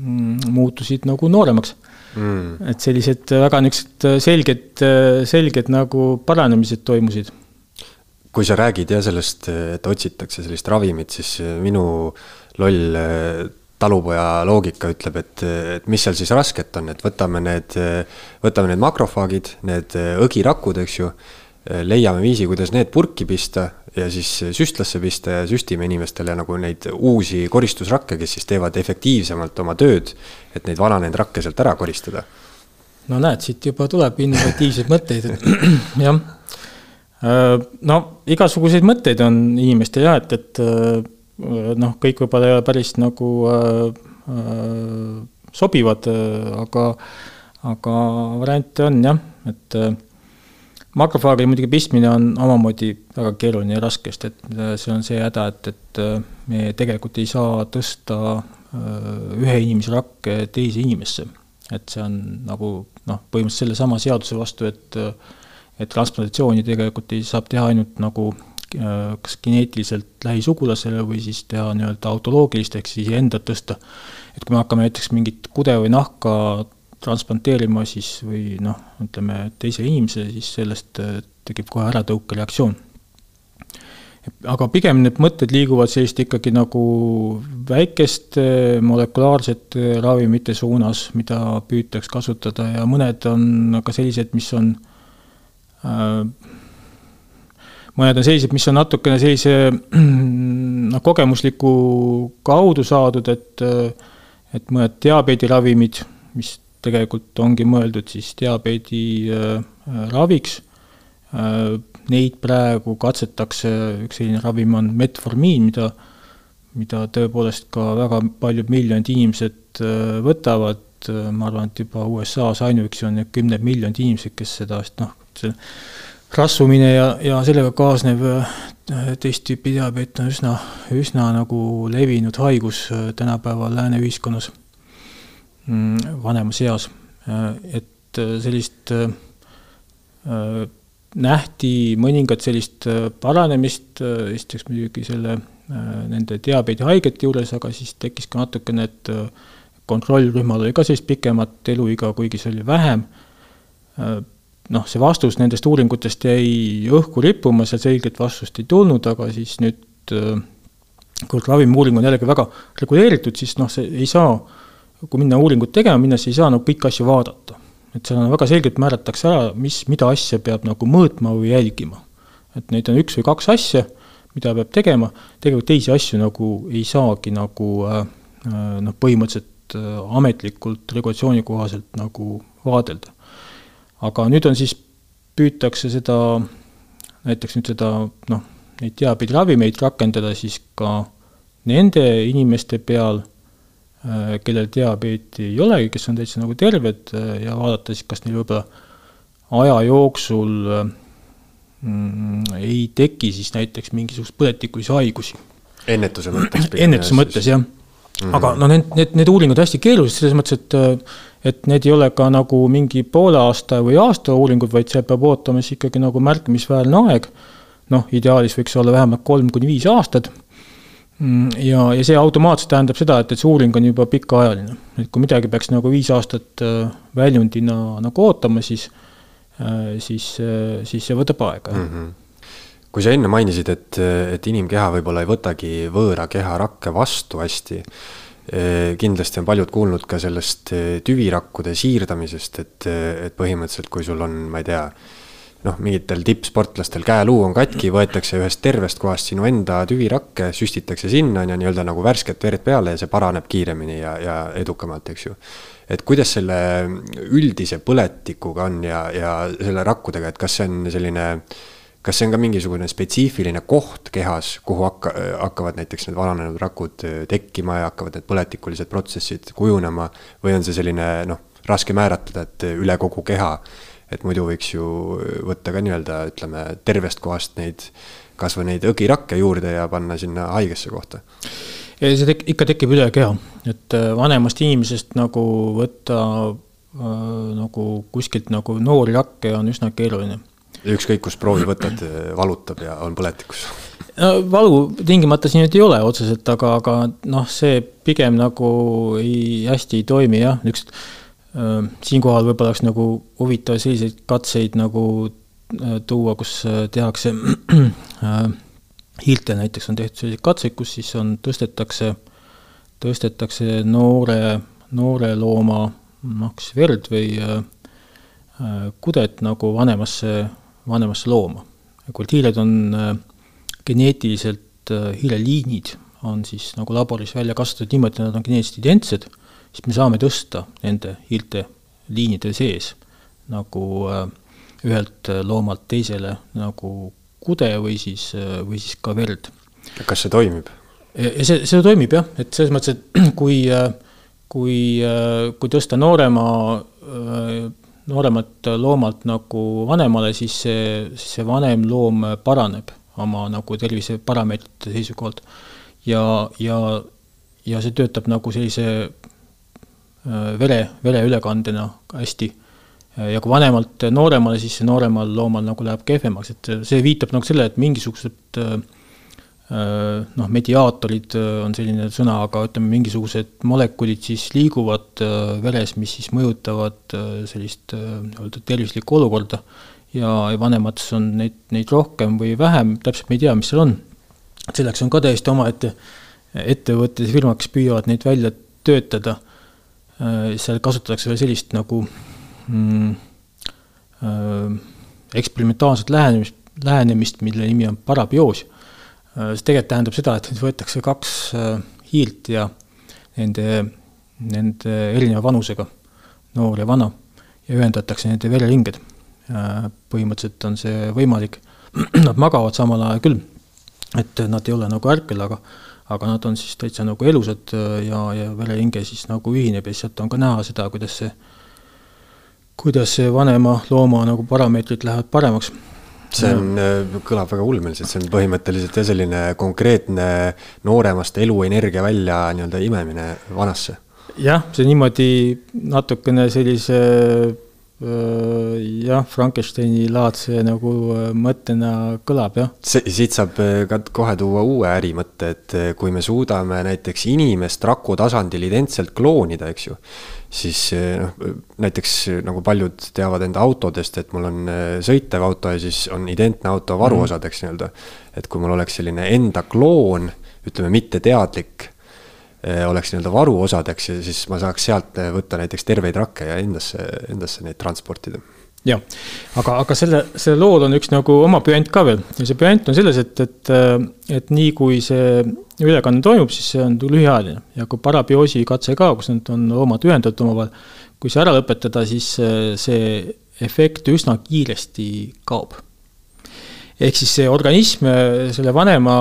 B: mm, muutusid nagu nooremaks. Mm.. et sellised väga niisugused selged, selged nagu paranemised toimusid.
A: Kui sa räägid jah sellest, et otsitakse sellist ravimit, siis minu loll talupoja loogika ütleb, et, et mis seal siis rasket on, et võtame need, võtame need makrofaagid, need õgirakud, eks ju, leiame viisi, kuidas need purki pista ja siis süstlasse pista ja süstime inimestele nagu neid uusi koristusrakke, kes siis teevad efektiivsemalt oma tööd, et neid vananenud rakke sealt ära koristada.
B: no näed, siit juba tuleb innovatiivseid mõtteid, et jah. no igasuguseid mõtteid on inimestel jah, et, et Äh, noh, kõik võib-olla ei ole päris nagu äh, äh, sobivad äh,, aga, aga variante on jah, et äh, makrofaagi muidugi pistmine on omamoodi väga keeruline ja raske, sest et äh, see on see häda, et, et me tegelikult ei saa tõsta ühe inimese rakke teise inimesse. et see on nagu noh, põhimõtteliselt sellesama seaduse vastu, et et transplantatsiooni tegelikult ei, saab teha ainult nagu Äh, kas geneetiliselt lähisugulasele või siis teha nii-öelda autoloogilist, ehk siis enda tõsta. et kui me hakkame näiteks mingit kude või nahka transplanteerima, siis või noh, ütleme teisele inimesele, siis sellest äh, tekib kohe äratõukereaktsioon. aga pigem need mõtted liiguvad sellist ikkagi nagu väikeste molekulaarsete ravimite suunas, mida püütakse kasutada ja mõned on ka sellised, mis on äh, mõned on sellised, mis on natukene sellise noh, kogemusliku kaudu saadud, et et mõned diabeediravimid, mis tegelikult ongi mõeldud siis diabeedi äh, raviks. Äh,, neid praegu katsetakse, üks selline ravim on metformiin, mida mida tõepoolest ka väga paljud miljonid inimesed äh, võtavad, ma arvan, et juba USA-s ainuüksi on kümned miljonid inimesed, kes seda, noh, see rasvumine ja, ja sellega kaasnev äh, teist tüüpi diabeet on üsna, üsna nagu levinud haigus äh, tänapäeval lääne ühiskonnas vanemas eas. Äh, et sellist nähti mõningat sellist paranemist, esiteks muidugi selle, nende diabeedihaigete juures, aga siis tekkis ka natukene, et kontrollrühmal oli ka sellist pikemat eluiga, kuigi see oli vähem noh, see vastus nendest uuringutest jäi õhku rippuma, seal selget vastust ei tulnud, aga siis nüüd äh, kuivõrd ravimiuuring on jällegi väga reguleeritud, siis noh, see ei saa, kui minna uuringut tegema minna, siis ei saa nagu kõiki asju vaadata. et seal on väga selgelt määratakse ära, mis, mida asja peab nagu mõõtma või jälgima. et neid on üks või kaks asja, mida peab tegema, tegelikult teisi asju nagu ei saagi nagu äh, äh noh, põhimõtteliselt äh, ametlikult regulatsiooni kohaselt nagu vaadelda aga nüüd on siis, püütakse seda, näiteks nüüd seda noh, neid diabeediravimeid rakendada siis ka nende inimeste peal, kellel diabeeti ei olegi, kes on täitsa nagu terved äh, ja vaadata siis, kas neil võib-olla aja jooksul mm, ei teki siis näiteks mingisuguseid põletikulisi haigusi.
A: ennetuse mõttes?
B: ennetuse mõttes, jah Mm -hmm. aga no need, need, need uuringud hästi keerulised selles mõttes, et et need ei ole ka nagu mingi poole aasta või aasta uuringud, vaid seal peab ootama siis ikkagi nagu märkimisväärne aeg. noh, ideaalis võiks olla vähemalt kolm kuni viis aastat. Mm, ja, ja see automaatselt tähendab seda, et, et see uuring on juba pikaajaline. et kui midagi peaks nagu viis aastat äh, väljundina nagu ootama, siis, äh, siis, äh, siis see võtab aega mm. -hmm
A: kui sa enne mainisid, et, et inimkeha võib-olla ei võtagi võõra keha rakke vastu hästi, eh, kindlasti on paljud kuulnud ka sellest eh, tüvirakkude siirdamisest, et, et põhimõtteliselt, kui sul on, ma ei tea, noh, mingitel tippsportlastel käeluu on katki, võetakse ühest tervest kohast sinu enda tüvirakke, süstitakse sinna, on ju, nii-öelda nagu värsket verd peale ja see paraneb kiiremini ja, ja edukamalt, eks ju. et kuidas selle üldise põletikuga on ja, ja selle rakkudega, et kas see on selline kas see on ka mingisugune spetsiifiline koht kehas, kuhu hakka, hakkavad näiteks need vananenud rakud tekkima ja hakkavad need põletikulised protsessid kujunema või on see selline noh, raske määratleda, et üle kogu keha, et muidu võiks ju võtta ka nii-öelda ütleme tervest kohast neid, kasvõi neid õgirakke juurde ja panna sinna haigesse kohta.
B: Ja see tek-, ikka tekib üle keha, et äh, vanemast inimesest nagu võtta äh, nagu kuskilt nagu noori rakke on üsna keeruline.
A: Ükskõik, kus proovi võtad, valutab ja on põletikus.
B: no valu tingimata siin nüüd ei ole otseselt, aga, aga noh, see pigem nagu ei, hästi ei toimi jah, niisugust äh, siinkohal võib-olla oleks nagu huvitav selliseid katseid nagu tuua, kus tehakse hiirtel näiteks on tehtud selliseid katseid, kus siis on, tõstetakse, tõstetakse noore, noore looma noh, kas verd või kudet nagu vanemasse vanemasse looma. kuivõrd hiired on geneetiliselt, hiireliinid on siis nagu laboris välja kasvatatud niimoodi, et nad on geneetiliselt identsed, siis me saame tõsta nende hiirte liinide sees nagu äh, ühelt loomalt teisele nagu kude või siis, või siis ka verd.
A: kas see toimib?
B: see, see toimib jah, et selles mõttes, et kui, kui, kui tõsta noorema nooremat loomalt nagu vanemale, siis see, see vanem loom paraneb oma nagu terviseparameetrite seisukohalt. ja, ja, ja see töötab nagu sellise äh, vere, vereülekandena hästi. ja kui vanemalt nooremale, siis see nooremal loomal nagu läheb kehvemaks, et see viitab nagu sellele, et mingisugused äh, Äh, noh, mediaatorid äh, on selline sõna, aga ütleme, mingisugused molekulid siis liiguvad äh, veres, mis siis mõjutavad sellist nii-öelda tervislikku olukorda ja, ja vanemates on neid, neid rohkem või vähem, täpselt me ei tea, mis seal on. selleks on ka täiesti omaette ettevõtted ja firmad, kes püüavad neid välja töötada. Seal kasutatakse veel sellist nagu mm, eksperimentaalset lähenemist, lähenemist, mille nimi on parabioos. see tegelikult tähendab seda, et võetakse kaks hiirt ja nende, nende erineva vanusega, noor ja vana, ja ühendatakse nende vereringed. põhimõtteliselt on see võimalik, nad magavad samal ajal küll, et nad ei ole nagu ärkel, aga aga nad on siis täitsa nagu elusad ja, ja vereringe siis nagu ühineb ja sealt on ka näha seda, kuidas see, kuidas see vanema looma nagu parameetrid lähevad paremaks
A: see on, äh, kõlab väga ulmeliselt, see on põhimõtteliselt jah, selline konkreetne nooremast eluenergia välja nii-öelda imemine vanasse.
B: jah, see niimoodi natukene sellise äh, jah, Frankensteini laadse nagu äh, mõttena kõlab, jah.
A: siit saab ka kohe tuua uue ärimõtte, et kui me suudame näiteks inimest raku tasandil identselt kloonida, eks ju siis noh, näiteks nagu paljud teavad enda autodest, et mul on sõitev auto ja siis on identne auto varuosadeks mm. nii-öelda. et kui mul oleks selline enda kloon, ütleme mitteteadlik, oleks nii-öelda varuosadeks ja siis ma saaks sealt võtta näiteks terveid rakke ja endasse, endasse neid transportida.
B: Jah, aga, aga selle, sellel lool on üks nagu oma püant ka veel. Ja see püant on selles, et, et, et nii kui see ülekanne toimub, siis see on lühiajaline. Ja kui parabioosi katse ka, kus need on loomad ühendatud omavahel, kui see ära lõpetada, siis see efekt üsna kiiresti kaob. ehk siis see organism, selle vanema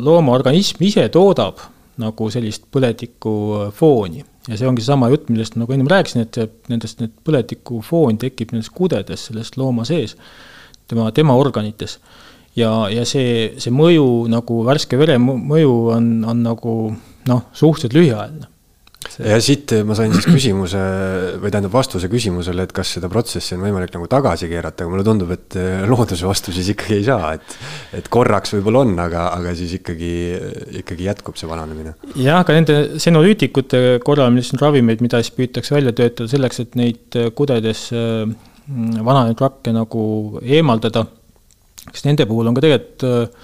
B: looma organism ise toodab nagu sellist põletikufooni ja see ongi seesama jutt, millest ma nagu ennem rääkisin, et nendest, need põletikufoon tekib nendes kudedes sellest looma sees, tema, tema organites. ja, ja see, see mõju nagu värske vere mõju on, on nagu noh, suhteliselt lühiajaline
A: ja siit ma sain siis küsimuse või tähendab vastuse küsimusele, et kas seda protsessi on võimalik nagu tagasi keerata, aga mulle tundub, et äh, looduse vastu siis ikkagi ei saa, et. et korraks võib-olla on, aga, aga siis ikkagi, ikkagi jätkub see vananemine.
B: jah, aga nende senolüütikute korral, mis on ravimeid, mida siis püütakse välja töötada selleks, et neid äh, kudedes äh, vananenud rakke nagu eemaldada. kas nende puhul on ka tegelikult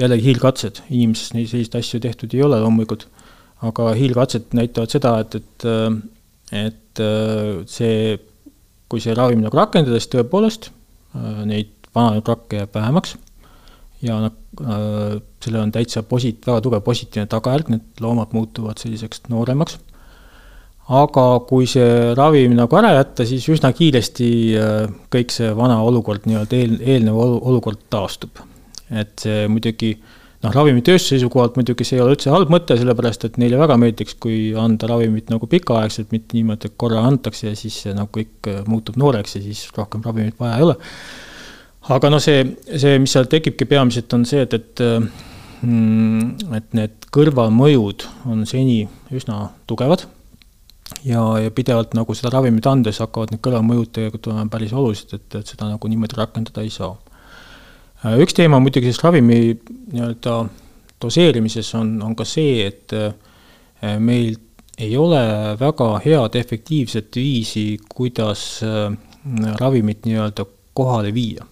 B: jällegi hiilkatsed, inimeses neid selliseid asju tehtud ei ole loomulikult aga hiilkatsed näitavad seda, et, et, et see, kui see ravim nagu rakendada, siis tõepoolest neid vananenud rakke jääb vähemaks ja noh, sellel on täitsa posit-, väga tugev positiivne tagajärg, need loomad muutuvad selliseks nooremaks. aga kui see ravim nagu ära jätta, siis üsna kiiresti kõik see vana olukord, nii-öelda eel, eelnev olukord taastub. et see muidugi äh, noh, ravimitööstuse seisukohalt muidugi see ei ole üldse halb mõte, sellepärast et neile väga meeldiks, kui anda ravimit nagu pikaaegselt, mitte niimoodi, et korra antakse ja siis see nagu kõik äh, muutub nooreks ja siis rohkem ravimit vaja ei ole. aga noh, see, see, mis seal tekibki peamiselt, on see, et, et mm, et need kõrvalmõjud on seni üsna tugevad ja, ja pidevalt nagu seda ravimit andes hakkavad need kõrvalmõjud tegelikult olema päris olulised, et, et seda nagu niimoodi rakendada ei saa üks teema muidugi siis ravimi nii-öelda doseerimises on, on ka see, et äh, meil ei ole väga head efektiivset viisi, kuidas äh, ravimit nii-öelda kohale viia.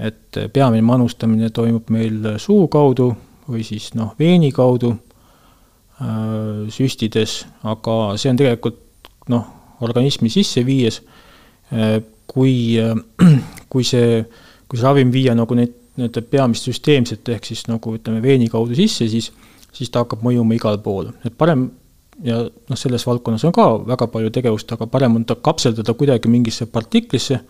B: et peamine manustamine toimub meil suu kaudu või siis noh, veeni kaudu süstides, aga see on tegelikult noh, organismi sisse viies, kui, kui see kui see ravim viia nagu neid, nii-öelda peamist süsteemset, ehk siis nagu ütleme, veeni kaudu sisse, siis, siis ta hakkab mõjuma igale poole, et parem ja noh, selles valdkonnas on ka väga palju tegevust, aga parem on ta kapseldada kuidagi mingisse partiklisse,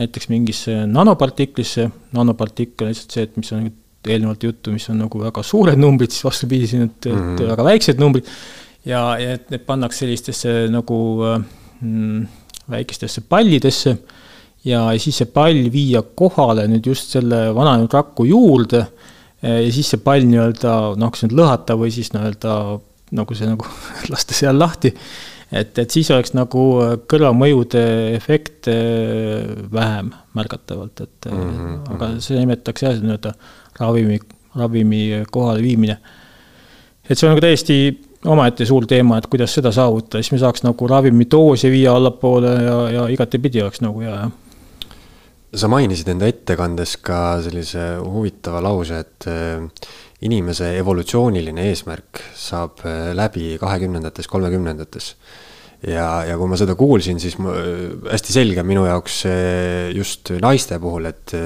B: näiteks mingisse nanopartiklisse, nanopartikkel on lihtsalt see, et mis on eelnevalt juttu, mis on nagu väga suured numbrid, siis vastupidi, siin, et, et mm -hmm. väga väiksed numbrid, ja, ja et need pannakse sellistesse nagu mm, väikestesse pallidesse ja siis see pall viia kohale nüüd just selle vananenud raku juurde ja siis see pall nii-öelda noh, kas nüüd lõhata või siis nii-öelda nagu see nagu lasta seal lahti. et, et siis oleks nagu kõrvalmõjude efekte vähem märgatavalt, et mm -hmm. aga mhm. seda nimetatakse jah, nii-öelda ravimi, ravimi kohaleviimine. et see on nagu täiesti omaette suur teema, et kuidas seda saavutada, siis me saaks nagu ravimi doosi viia allapoole ja, ja igatepidi oleks nagu hea, jah
A: sa mainisid enda ettekandes ka sellise huvitava lause, et äh, inimese evolutsiooniline eesmärk saab läbi kahekümnendates, kolmekümnendates ja, ja kui ma seda kuulsin, siis ma, hästi selge minu jaoks just naiste puhul, et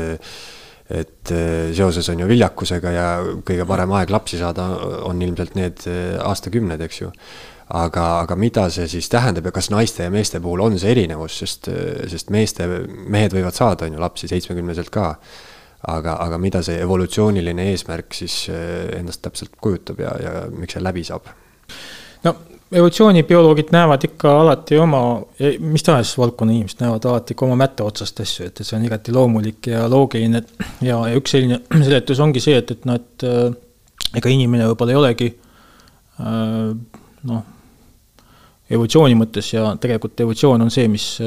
A: et seoses on ju viljakusega ja kõige parem aeg lapsi saada on ilmselt need aastakümned, eks ju. Aga, aga mida see siis tähendab ja kas naiste ja meeste puhul on see erinevus, sest, sest meeste, mehed võivad saada, on ju, lapsi seitsmekümneselt ka. aga, aga mida see evolutsiooniline eesmärk siis endast täpselt kujutab ja, ja miks see läbi saab?
B: no evolutsioonibioloogid näevad ikka alati oma, mis tahes valdkonna inimesed näevad alati ikka oma mätta otsast asju, et, et see on igati loomulik ja loogiline. ja, ja üks selline seletus ongi see, et, et noh, et äh, ega inimene võib-olla ei olegi äh, noh, evolutsiooni mõttes ja tegelikult evolutsioon on see, mis,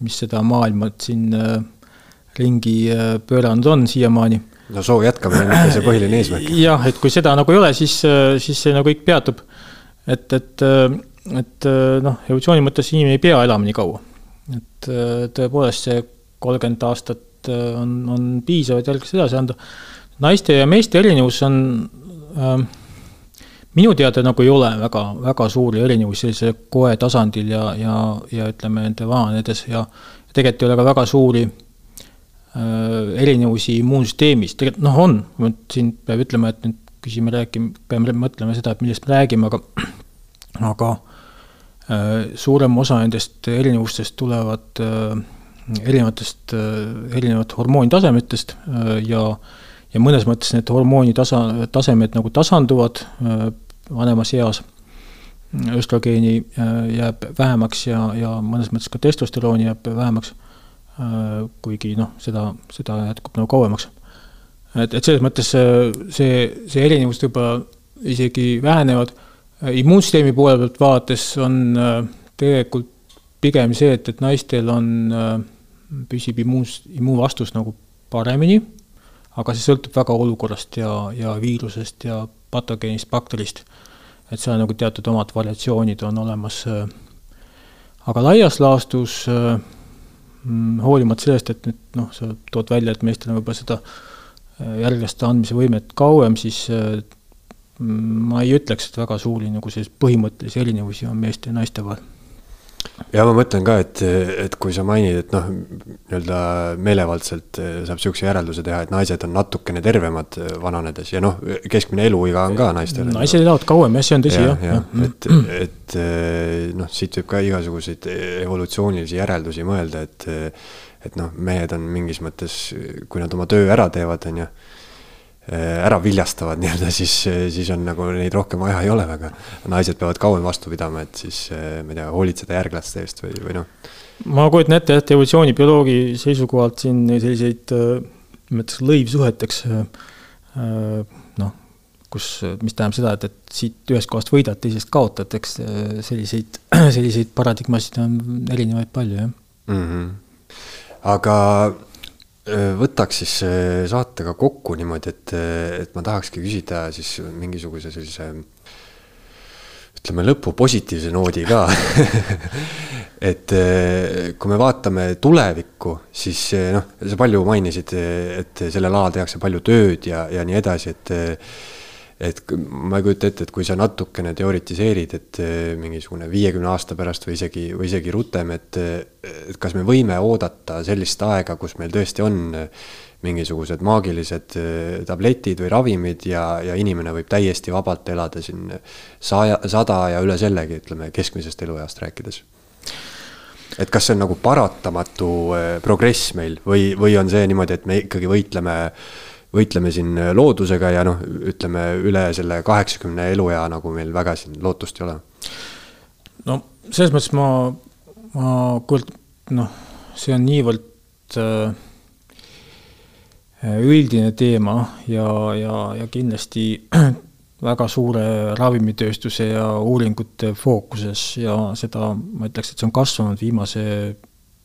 B: mis seda maailma siin ringi pööranud on siiamaani
A: no soo jätkamine on ikka see põhiline eesmärk.
B: jah, et kui seda nagu ei ole, siis, siis see nagu kõik peatub et, et, et noh, evolutsiooni mõttes inimene ei pea elama nii kaua. et tõepoolest see kolmkümmend aastat on, on piisav, et jälgis edasi anda. naiste ja meeste erinevus on äh, minu teada nagu ei ole väga, väga suuri erinevusi sellisel koe tasandil ja, ja, ja ütleme, nende vananedes ja tegelikult ei ole ka väga suuri äh, erinevusi immuunsüsteemis, tegelikult noh, on, siin peab ütlema, et nüüd küsime, räägime, peame mõtlema seda, et millest me räägime, aga, aga äh, suurem osa nendest erinevustest tulevad äh, erinevatest äh,, erinevat hormoonitasemetest äh, ja, ja mõnes mõttes need hormoonitasa, tasemed nagu tasanduvad äh, vanemas eas. östrogeeni äh, jääb vähemaks ja, ja mõnes mõttes ka testosterooni jääb vähemaks äh,. kuigi noh, seda, seda jätkub nagu kauemaks et, et selles mõttes see, see erinevused võib-olla isegi vähenevad. immuunsüsteemi poole pealt vaadates on äh, tegelikult pigem see, et, et naistel on, äh, püsib immuuns, immuunvastus nagu paremini, aga see sõltub väga olukorrast ja, ja viirusest ja patogeenist, bakterist. et seal nagu teatud omad variatsioonid on olemas. Äh. aga laias laastus mm, hoolimata sellest, et nüüd noh, sa tood välja, et meestel on võib-olla seda äh, järglast andmise võimet kauem, siis äh, ma ei ütleks, et väga suuri nagu selliseid põhimõttelisi erinevusi on meeste ja naiste vahel.
A: Ja ma mõtlen ka, et, et kui sa mainid, et noh, nii-öelda meelevaldselt äh, saab niisuguse järelduse teha, et naised on natukene tervemad äh, vananedes ja noh, keskmine eluiga on ka naistel.
B: naised elavad kauem jah, see on tõsi ja, jah
A: ja,. Ja. et, et noh, siit võib ka igasuguseid evolutsioonilisi järeldusi mõelda, et et noh, mehed on mingis mõttes, kui nad oma töö ära teevad, on ju, ära viljastavad nii-öelda, siis, siis on nagu neid rohkem vaja ei ole väga. naised peavad kauem vastu pidama, et siis ma ei tea, hoolitseda järglaste eest või, või noh.
B: ma kujutan ette, et evolutsioonibioloogi seisukohalt siin selliseid, nimetaks lõivsuheteks, noh, kus, mis tähendab seda, et, et siit ühest kohast võidad, teisest kaotad, eks selliseid, selliseid paradigmasid on erinevaid palju, jah mm.
A: -hmm aga võtaks siis saatega kokku niimoodi, et, et ma tahakski küsida siis mingisuguse sellise ütleme lõpu positiivse noodi ka. Et kui me vaatame tulevikku, siis noh, sa palju mainisid, et sellel alal tehakse palju tööd ja, ja nii edasi, et et ma ei kujuta ette, et kui sa natukene teoritiseerid, et eh, mingisugune viiekümne aasta pärast või isegi, või isegi rutem, et, et kas me võime oodata sellist aega, kus meil tõesti on mingisugused maagilised eh, tabletid või ravimid ja, ja inimene võib täiesti vabalt elada siin saja, sada ja üle sellegi, ütleme keskmisest elueast rääkides? Et kas see on nagu paratamatu progress meil või, või on see niimoodi, et me ikkagi võitleme äh, võitleme siin loodusega ja noh, ütleme üle selle kaheksakümne eluea nagu meil väga siin lootust ei ole.
B: no selles mõttes ma, ma kujut-, noh, see on niivõrd äh, üldine teema ja, ja, ja kindlasti väga suure ravimitööstuse ja uuringute fookuses ja seda, ma ütleks, et see on kasvanud viimase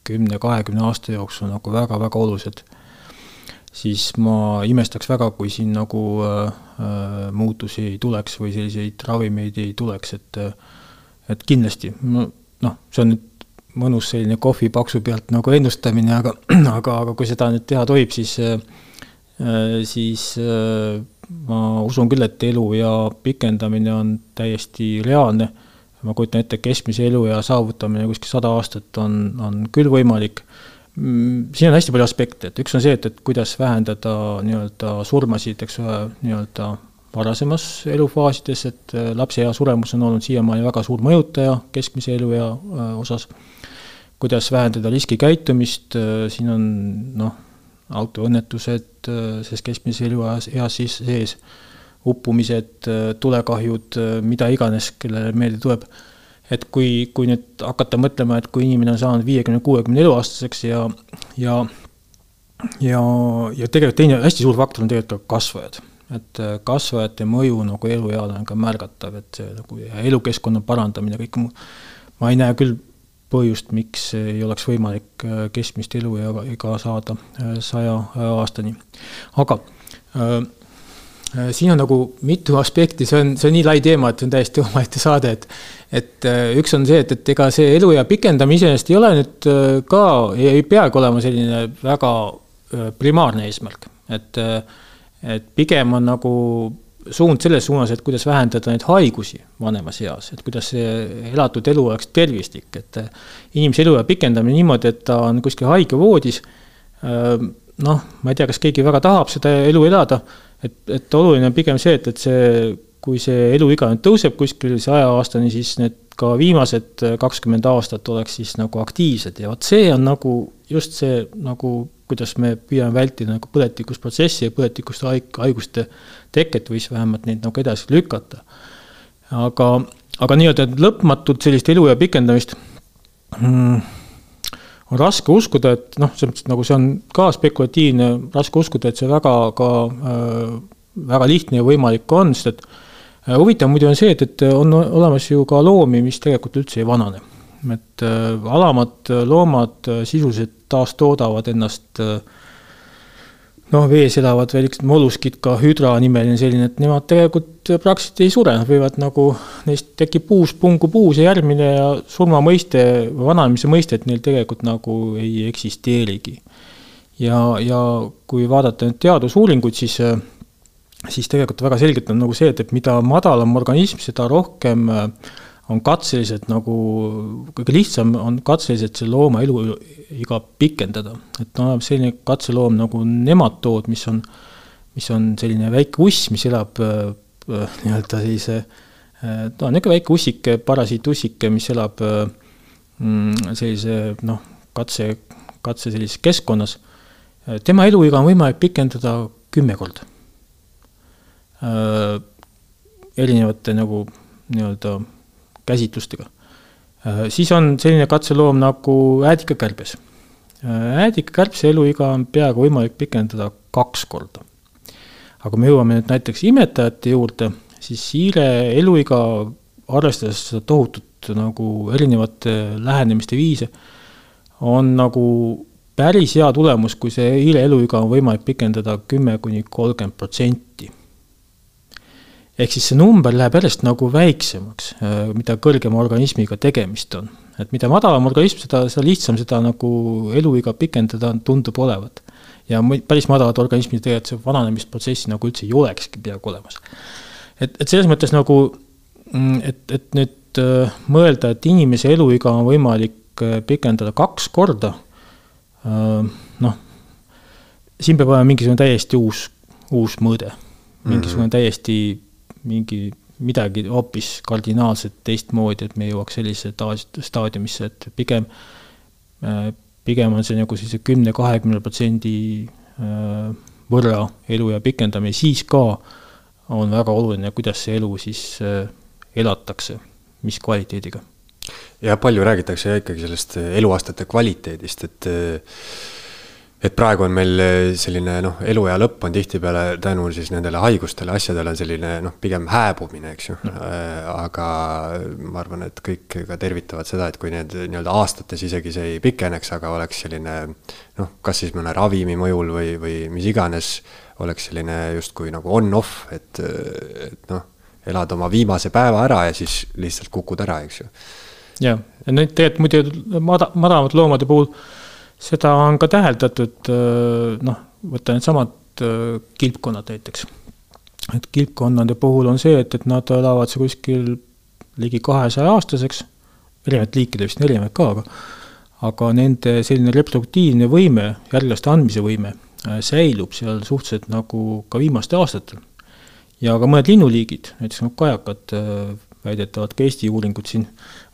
B: kümne-kahekümne aasta jooksul nagu väga-väga oluliselt siis ma imestaks väga, kui siin nagu äh, äh, muutusi ei tuleks või selliseid ravimeid ei tuleks, et äh, et kindlasti, noh, see on nüüd mõnus selline kohvipaksu pealt nagu ennustamine, aga, aga, aga kui seda nüüd teha tohib, siis äh, siis äh, ma usun küll, et eluea pikendamine on täiesti reaalne. ma kujutan ette, keskmise eluea saavutamine kuskil sada aastat on, on küll võimalik. Mm, siin on hästi palju aspekte, et üks on see, et, et kuidas vähendada nii-öelda surmasid, eks ole, nii-öelda varasemas elufaasides, et äh, lapse ea suremus on olnud siiamaani väga suur mõjutaja keskmise eluea äh, osas. kuidas vähendada riskikäitumist, äh, siin on noh, autoõnnetused, selles keskmises elueas, eas siis sees, uppumised, tulekahjud, mida iganes, kellele meelde tuleb. Et kui, kui nüüd hakata mõtlema, et kui inimene on saanud viiekümne, kuuekümne eluaastaseks ja, ja ja, ja tegelikult teine hästi suur faktor on tegelikult ka kasvajad et äh, kasvajate mõju nagu elueale on ka märgatav, et see nagu elukeskkonna parandamine, kõik muu, ma ei näe küll põhjust, miks ei oleks võimalik äh, keskmist eluiga saada äh, saja aastani. aga äh, siin on nagu mitu aspekti, see on, see on nii lai teema, et see on täiesti omaette saade, et et üks on see, et, et ega see eluea pikendamine iseenesest ei ole nüüd ka, ei peagi olema selline väga primaarne eesmärk, et äh, et pigem on nagu suund selles suunas, et kuidas vähendada neid haigusi vanemas eas, et kuidas see elatud elu oleks tervislik, et inimese eluea pikendamine niimoodi, et ta on kuskil haigavoodis, noh, ma ei tea, kas keegi väga tahab seda elu elada, et, et oluline on pigem see, et, et see, kui see eluiga nüüd tõuseb kuskil saja aastani, siis need ka viimased kakskümmend aastat oleks siis nagu aktiivsed ja vot see on nagu just see nagu kuidas me püüame vältida nagu põletikkusprotsessi ja põletikust haig-, haiguste teket või siis vähemalt neid nagu edasi lükata. aga, aga nii-öelda lõpmatut sellist eluea pikendamist mm, on raske uskuda, et noh, selles mõttes nagu see on ka spekulatiivne, raske uskuda, et see väga ka äh, väga lihtne ja võimalik on, sest et äh, huvitav muidu on see, et, et on olemas ju ka loomi, mis tegelikult üldse ei vanane et äh, alamad loomad äh, sisuliselt taastoodavad ennast äh, noh, vees elavad veel üks molluskid, ka hüdra nimeline selline, et nemad tegelikult praktiliselt ei sure, nad võivad nagu, neist tekib uus, pungub uus ja järgmine ja surma mõiste, vananemise mõistet neil tegelikult nagu ei eksisteerigi. ja, ja kui vaadata nüüd teadusuuringuid, siis siis tegelikult väga selgelt on nagu see, et, et mida madalam organism, seda rohkem äh, on katseliselt nagu, kõige lihtsam on katseliselt selle looma eluiga pikendada. et on olemas selline katseloom nagu nematood, mis on, mis on selline väike uss, mis elab äh, nii-öelda sellise äh,, ta on niisugune väike ussike, parasiitussike, mis elab äh, mm, sellise noh, katse, katse sellises keskkonnas. tema eluiga on võimalik pikendada kümme korda äh,. Erinevate nagu nii-öelda käsitlustega. Äh, siis on selline katseloom nagu äädikakärbes. Äh, äädikakärbse eluiga on peaaegu võimalik pikendada kaks korda. aga kui me jõuame nüüd näiteks imetajate juurde, siis hiire eluiga, arvestades seda tohutut nagu erinevate lähenemiste viise, on nagu päris hea tulemus, kui see hiire eluiga on võimalik pikendada kümme kuni kolmkümmend protsenti ehk siis see number läheb järjest nagu väiksemaks, äh, mida kõrgema organismiga tegemist on. et mida madalam organism, seda, seda lihtsam seda nagu eluiga pikendada tundub olevat. ja päris madalad organismid tegelikult see vananemisprotsessi nagu üldse ei olekski peaaegu olemas. et, et selles mõttes nagu, mm, et, et nüüd äh, mõelda, et inimese eluiga on võimalik äh, pikendada kaks korda, noh, siin peab olema mingisugune täiesti uus, uus mõõde, mingisugune mm -hmm. täiesti mingi midagi hoopis kardinaalselt teistmoodi, et me jõuaks sellise staadiumisse, et pigem, äh, pigem on see nagu sellise kümne, kahekümne protsendi äh, võrra eluea pikendamine, siis ka on väga oluline, kuidas see elu siis äh, elatakse, mis kvaliteediga.
A: ja palju räägitakse ikkagi sellest eluaastate kvaliteedist, et et praegu on meil eh, selline noh, eluea lõpp on tihtipeale tänu siis nendele haigustele, asjadele on selline noh, pigem hääbumine, eks ju. Äh, aga ma arvan, et kõik ka tervitavad seda, et kui need nii-öelda aastates isegi see ei pikeneks, aga oleks selline noh, kas siis mõne ravimi mõjul või, või mis iganes, oleks selline justkui nagu on-off, et, et noh, elad oma viimase päeva ära ja siis lihtsalt kukud ära, eks ju.
B: jah, ja nüüd tegelikult muidu mada-, madalamate loomade puhul seda on ka täheldatud, noh, võta needsamad kilpkonnad näiteks. et kilpkonnade puhul on see, et, et nad elavad seal kuskil ligi kahesaja aastaseks, erinevad liikidel vist on erinevad ka, aga aga nende selline reproduktiivne võime, järglaste andmise võime äh, säilub seal suhteliselt nagu ka viimastel aastatel. ja ka mõned linnuliigid, näiteks nagu kajakad, väidetavalt ka Eesti uuringud siin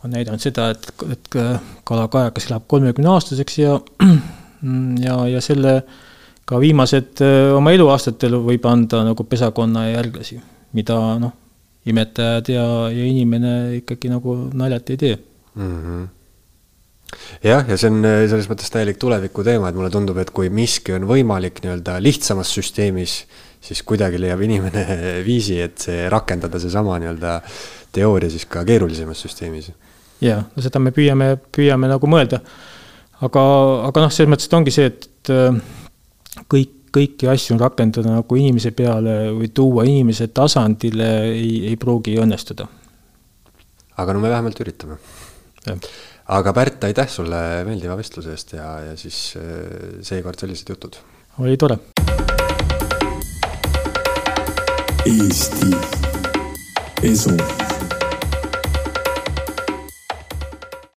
B: on näidanud seda, et, et kalakajakas elab kolmekümne aastaseks ja ja, ja selle ka viimased äh, oma eluaastatel võib anda nagu pesakonna järglasi, mida noh, imetajad ja, ja inimene ikkagi nagu naljalt ei tee mm. -hmm
A: jah, ja see on äh, selles mõttes täielik tuleviku teema, et mulle tundub, et kui miski on võimalik nii-öelda lihtsamas süsteemis, siis kuidagi leiab inimene viisi, et see rakendada seesama nii-öelda teooria siis ka keerulisemas süsteemis.
B: jaa, no seda me püüame, püüame nagu mõelda. aga, aga noh, selles mõttes, et ongi see, et äh, kõik, kõiki asju rakendada nagu inimese peale või tuua inimese tasandile ei, ei pruugi õnnestuda.
A: aga no me vähemalt üritame. aga Pärt, aitäh sulle meeldiva vestluse eest ja, ja siis äh, seekord sellised jutud.
B: oli tore.
C: Eesti Esu